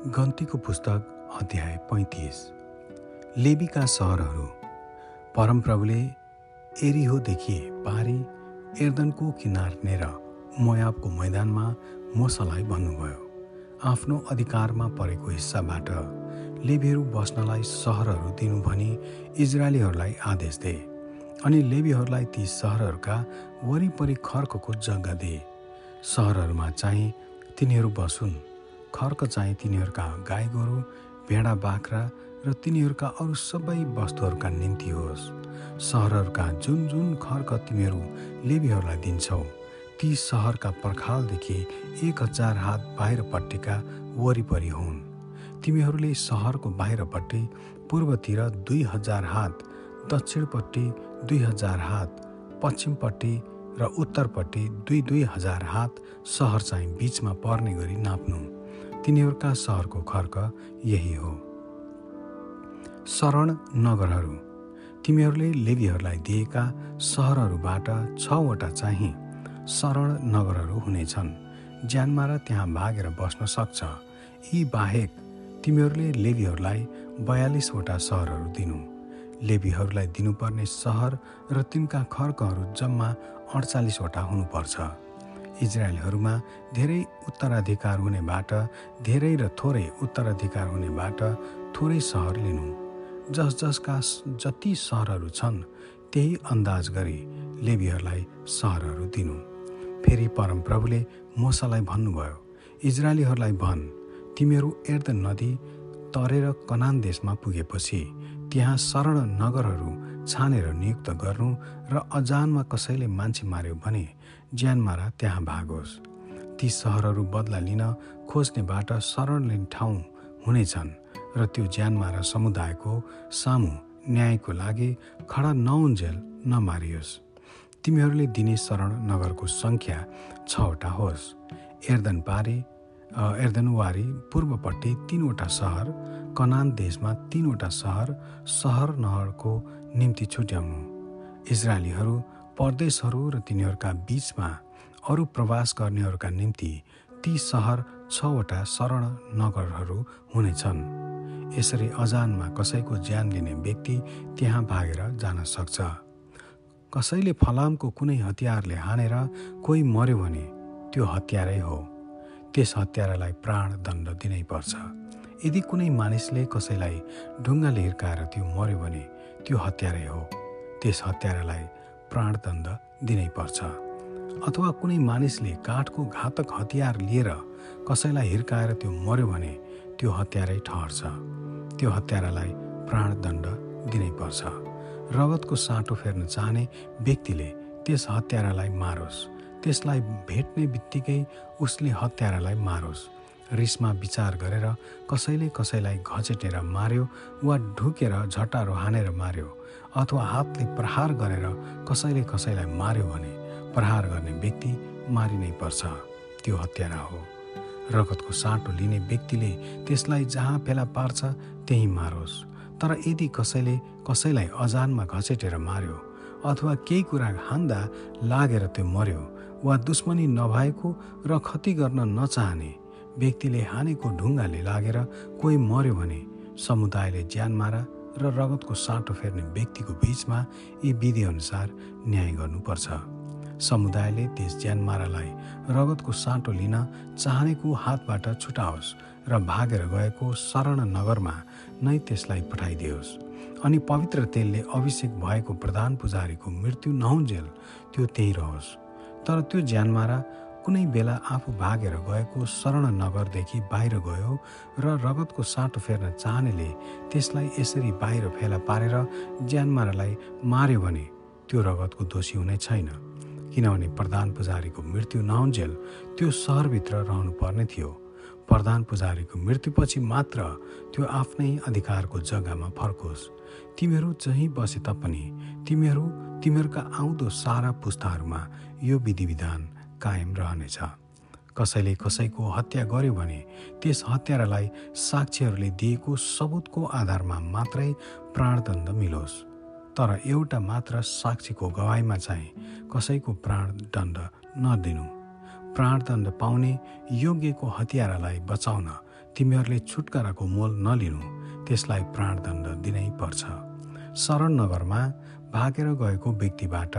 गन्तीको पुस्तक अध्याय पैँतिस। लेबीका सहरहरू। परमप्रभुले एरिहोदेखि पारी एर्दनको किनारनेर मोयाबको मैदानमा मोसालाई भन्नुभयो आफ्नो अधिकारमा परेको हिस्साबाट लेबीहरू बस्नलाई सहरहरू दिनु भनी इजरायलीहरूलाई आदेश दे अनि लेबीहरूलाई ती सहरहरूका वरिपरि खर्कको जग्गा दिए सहरहरूमा चाहिँ तिनीहरू बसुन्। खर्क चाहिँ तिनीहरूका गाई गोरु भेडा बाख्रा र तिनीहरूका अरू सबै वस्तुहरूका निम्ति होस्। सहरहरूका जुन जुन खर्क तिमीहरू लेबीहरूलाई दिन्छौ ती सहरका पर्खालदेखि एक हजार हात बाहिरपट्टिका वरिपरि हुन्। तिमीहरूले सहरको बाहिरपट्टि पूर्वतिर दुई हजार हात दक्षिणपट्टि दुई हजार हात पश्चिमपट्टि र उत्तरपट्टि दुई दुई हजार हात सहर चाहिँ बिचमा पर्ने गरी नाप्नु। तिनीहरूका सहरको खर्क यही हो। शरण नगरहरू। तिमीहरूले लेबीहरूलाई दिएका सहरहरूबाट छवटा चाहिँ शरण नगरहरू हुनेछन्। ज्यानमा र त्यहाँ भागेर बस्न सक्छ। यी बाहेक तिमीहरूले लेबीहरूलाई बयालिसवटा सहरहरू दिनु। लेबीहरूलाई दिनुपर्ने सहर र तिनका खर्कहरू जम्मा अडचालिसवटा हुनुपर्छ। इजरायलहरूमा धेरै उत्तराधिकार हुनेबाट धेरै र थोरै उत्तराधिकार हुनेबाट थोरै सहर लिनु। जस जसका जति सहरहरू छन् त्यही अन्दाज गरी लेबीहरूलाई सहरहरू दिनु। फेरि परमप्रभुले मोसालाई भन्नुभयो इजरायलीहरूलाई भन् तिमीहरू एर्द नदी तरेर कनान देशमा पुगेपछि त्यहाँ शरण नगरहरू छानेर नियुक्त गर्नु र अजानमा कसैले मान्छे मार्यो भने ज्यानमारा त्यहाँ भागोस्। ती सहरहरू बदला लिन खोज्नेबाट शरण ठाउँ हुनेछन् र त्यो ज्यानमारा समुदायको सामु न्यायको लागि खडा नउन्जेल नमारियोस्। तिमीहरूले दिने शरण नगरको सङ्ख्या छवटा होस्। एर्दन पारी एर्दनवारी पूर्वपट्टि तिनवटा सहर कनान देशमा तिनवटा सहर सहर नहरको निम्ति छुट्याउनु। इजरायलीहरू परदेशहरू र तिनीहरूका बिचमा अरू प्रवास गर्नेहरूका निम्ति ती सहर छवटा शरण नगरहरू हुनेछन्। यसरी अजानमा कसैको ज्यान लिने व्यक्ति त्यहाँ भागेर जान सक्छ। कसैले फलामको कुनै हतियारले हानेर कोही मर्यो भने त्यो हतियारै हो। त्यस हत्यारालाई प्राण दण्ड दिनै पर्छ। यदि कुनै मानिसले कसैलाई ढुङ्गाले हिर्काएर त्यो मर्यो भने त्यो हत्यारै हो। त्यस हत्यारालाई प्राणदण्ड दिनै पर्छ। अथवा कुनै मानिसले काठको घातक हतियार लिएर कसैलाई हिर्काएर त्यो मर्यो भने त्यो हत्यारै ठहर्छ। त्यो हत्यारालाई प्राणदण्ड दिनै पर्छ। रगतको साँटो फेर्न चाहने व्यक्तिले त्यस हत्यारालाई मारोस्। त्यसलाई भेट्ने बित्तिकै उसले हत्यारालाई मारोस्। रिसमा विचार गरेर कसैले कसैलाई घचेटेर मार्यो वा ढुकेर झटारो हानेर मार्यो अथवा हातले प्रहार गरेर कसैले कसैलाई मार्यो भने प्रहार गर्ने व्यक्ति मारिनै पर्छ। त्यो हत्यारा हो। रगतको साँटो लिने व्यक्तिले त्यसलाई जहाँ फेला पार्छ त्यही मारोस्। तर यदि कसैले कसैलाई अजानमा घसेटेर मार्यो अथवा केही कुरा हान्दा लागेर त्यो मर्यो वा दुश्मनी नभएको र खती गर्न नचाहने व्यक्तिले हानेको ढुङ्गाले लागेर कोही मर्यो भने समुदायले ज्यान मारा र रगतको साँटो फेर्ने व्यक्तिको बिचमा यी विधिअनुसार न्याय गर्नुपर्छ। समुदायले त्यस ज्यानमारालाई रगतको साँटो लिन चाहनेको हातबाट छुटाओस् र भागेर गएको शरण नगरमा नै त्यसलाई पठाइदियोस्। अनि पवित्र तेलले अभिषेक भएको प्रधान पुजारीको मृत्यु नहुन्जेल त्यो त्यहीँ रहोस्। तर त्यो ज्यानमारा कुनै बेला आफू भागेर गएको शरण नगरदेखि बाहिर गयो र रगतको साँटो फेर्न चाहनेले त्यसलाई यसरी बाहिर फेला पारेर ज्यानमारालाई मार्यो भने त्यो रगतको दोषी हुने छैन। किनभने प्रधान पुजारीको मृत्यु नहुन्जेल त्यो सहरभित्र रहनु पर्ने थियो। प्रधान पुजारीको मृत्युपछि मात्र त्यो आफ्नै अधिकारको जग्गामा फर्कोस्। तिमीहरू जहीँ बसे तापनि तिमीहरू तिमीहरूका आउँदो सारा पुस्ताहरूमा यो विधि विधान कायम रहनेछ। कसैले कसैको हत्या गर्यो भने त्यस हत्यारालाई साक्षीहरूले दिएको सबुतको आधारमा मात्रै प्राणदण्ड मिलोस्। तर एउटा मात्र साक्षीको गवाईमा चाहिँ कसैको प्राणदण्ड नदिनु। प्राणदण्ड पाउने योग्यको हतियारालाई बचाउन तिमीहरूले छुटकाराको मोल नलिनु। त्यसलाई प्राणदण्ड दिनै पर्छ। शरण नगरमा भागेर गएको व्यक्तिबाट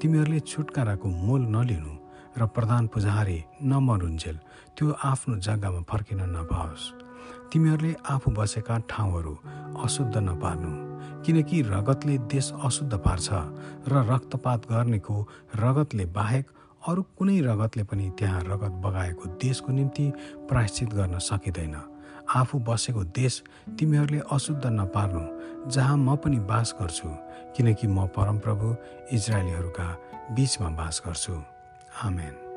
तिमीहरूले छुटकाराको मोल नलिनु। र प्रधान पुजारी नमरुन्जेल त्यो आफ्नो जग्गामा फर्किन नपाओस्। तिमीहरूले आफू बसेका ठाउँहरू अशुद्ध नपार्नु किनकि रगतले देश अशुद्ध पार्छ र रक्तपात गर्नेको रगतले बाहेक अरू कुनै रगतले पनि त्यहाँ रगत बगाएको देशको निम्ति प्रायश्चित गर्न सकिँदैन। आफू बसेको देश तिमीहरूले अशुद्ध नपार्नु जहाँ म पनि बास गर्छु किनकि म परमप्रभु इजरायलीहरूका बिचमा बास गर्छु। Amen.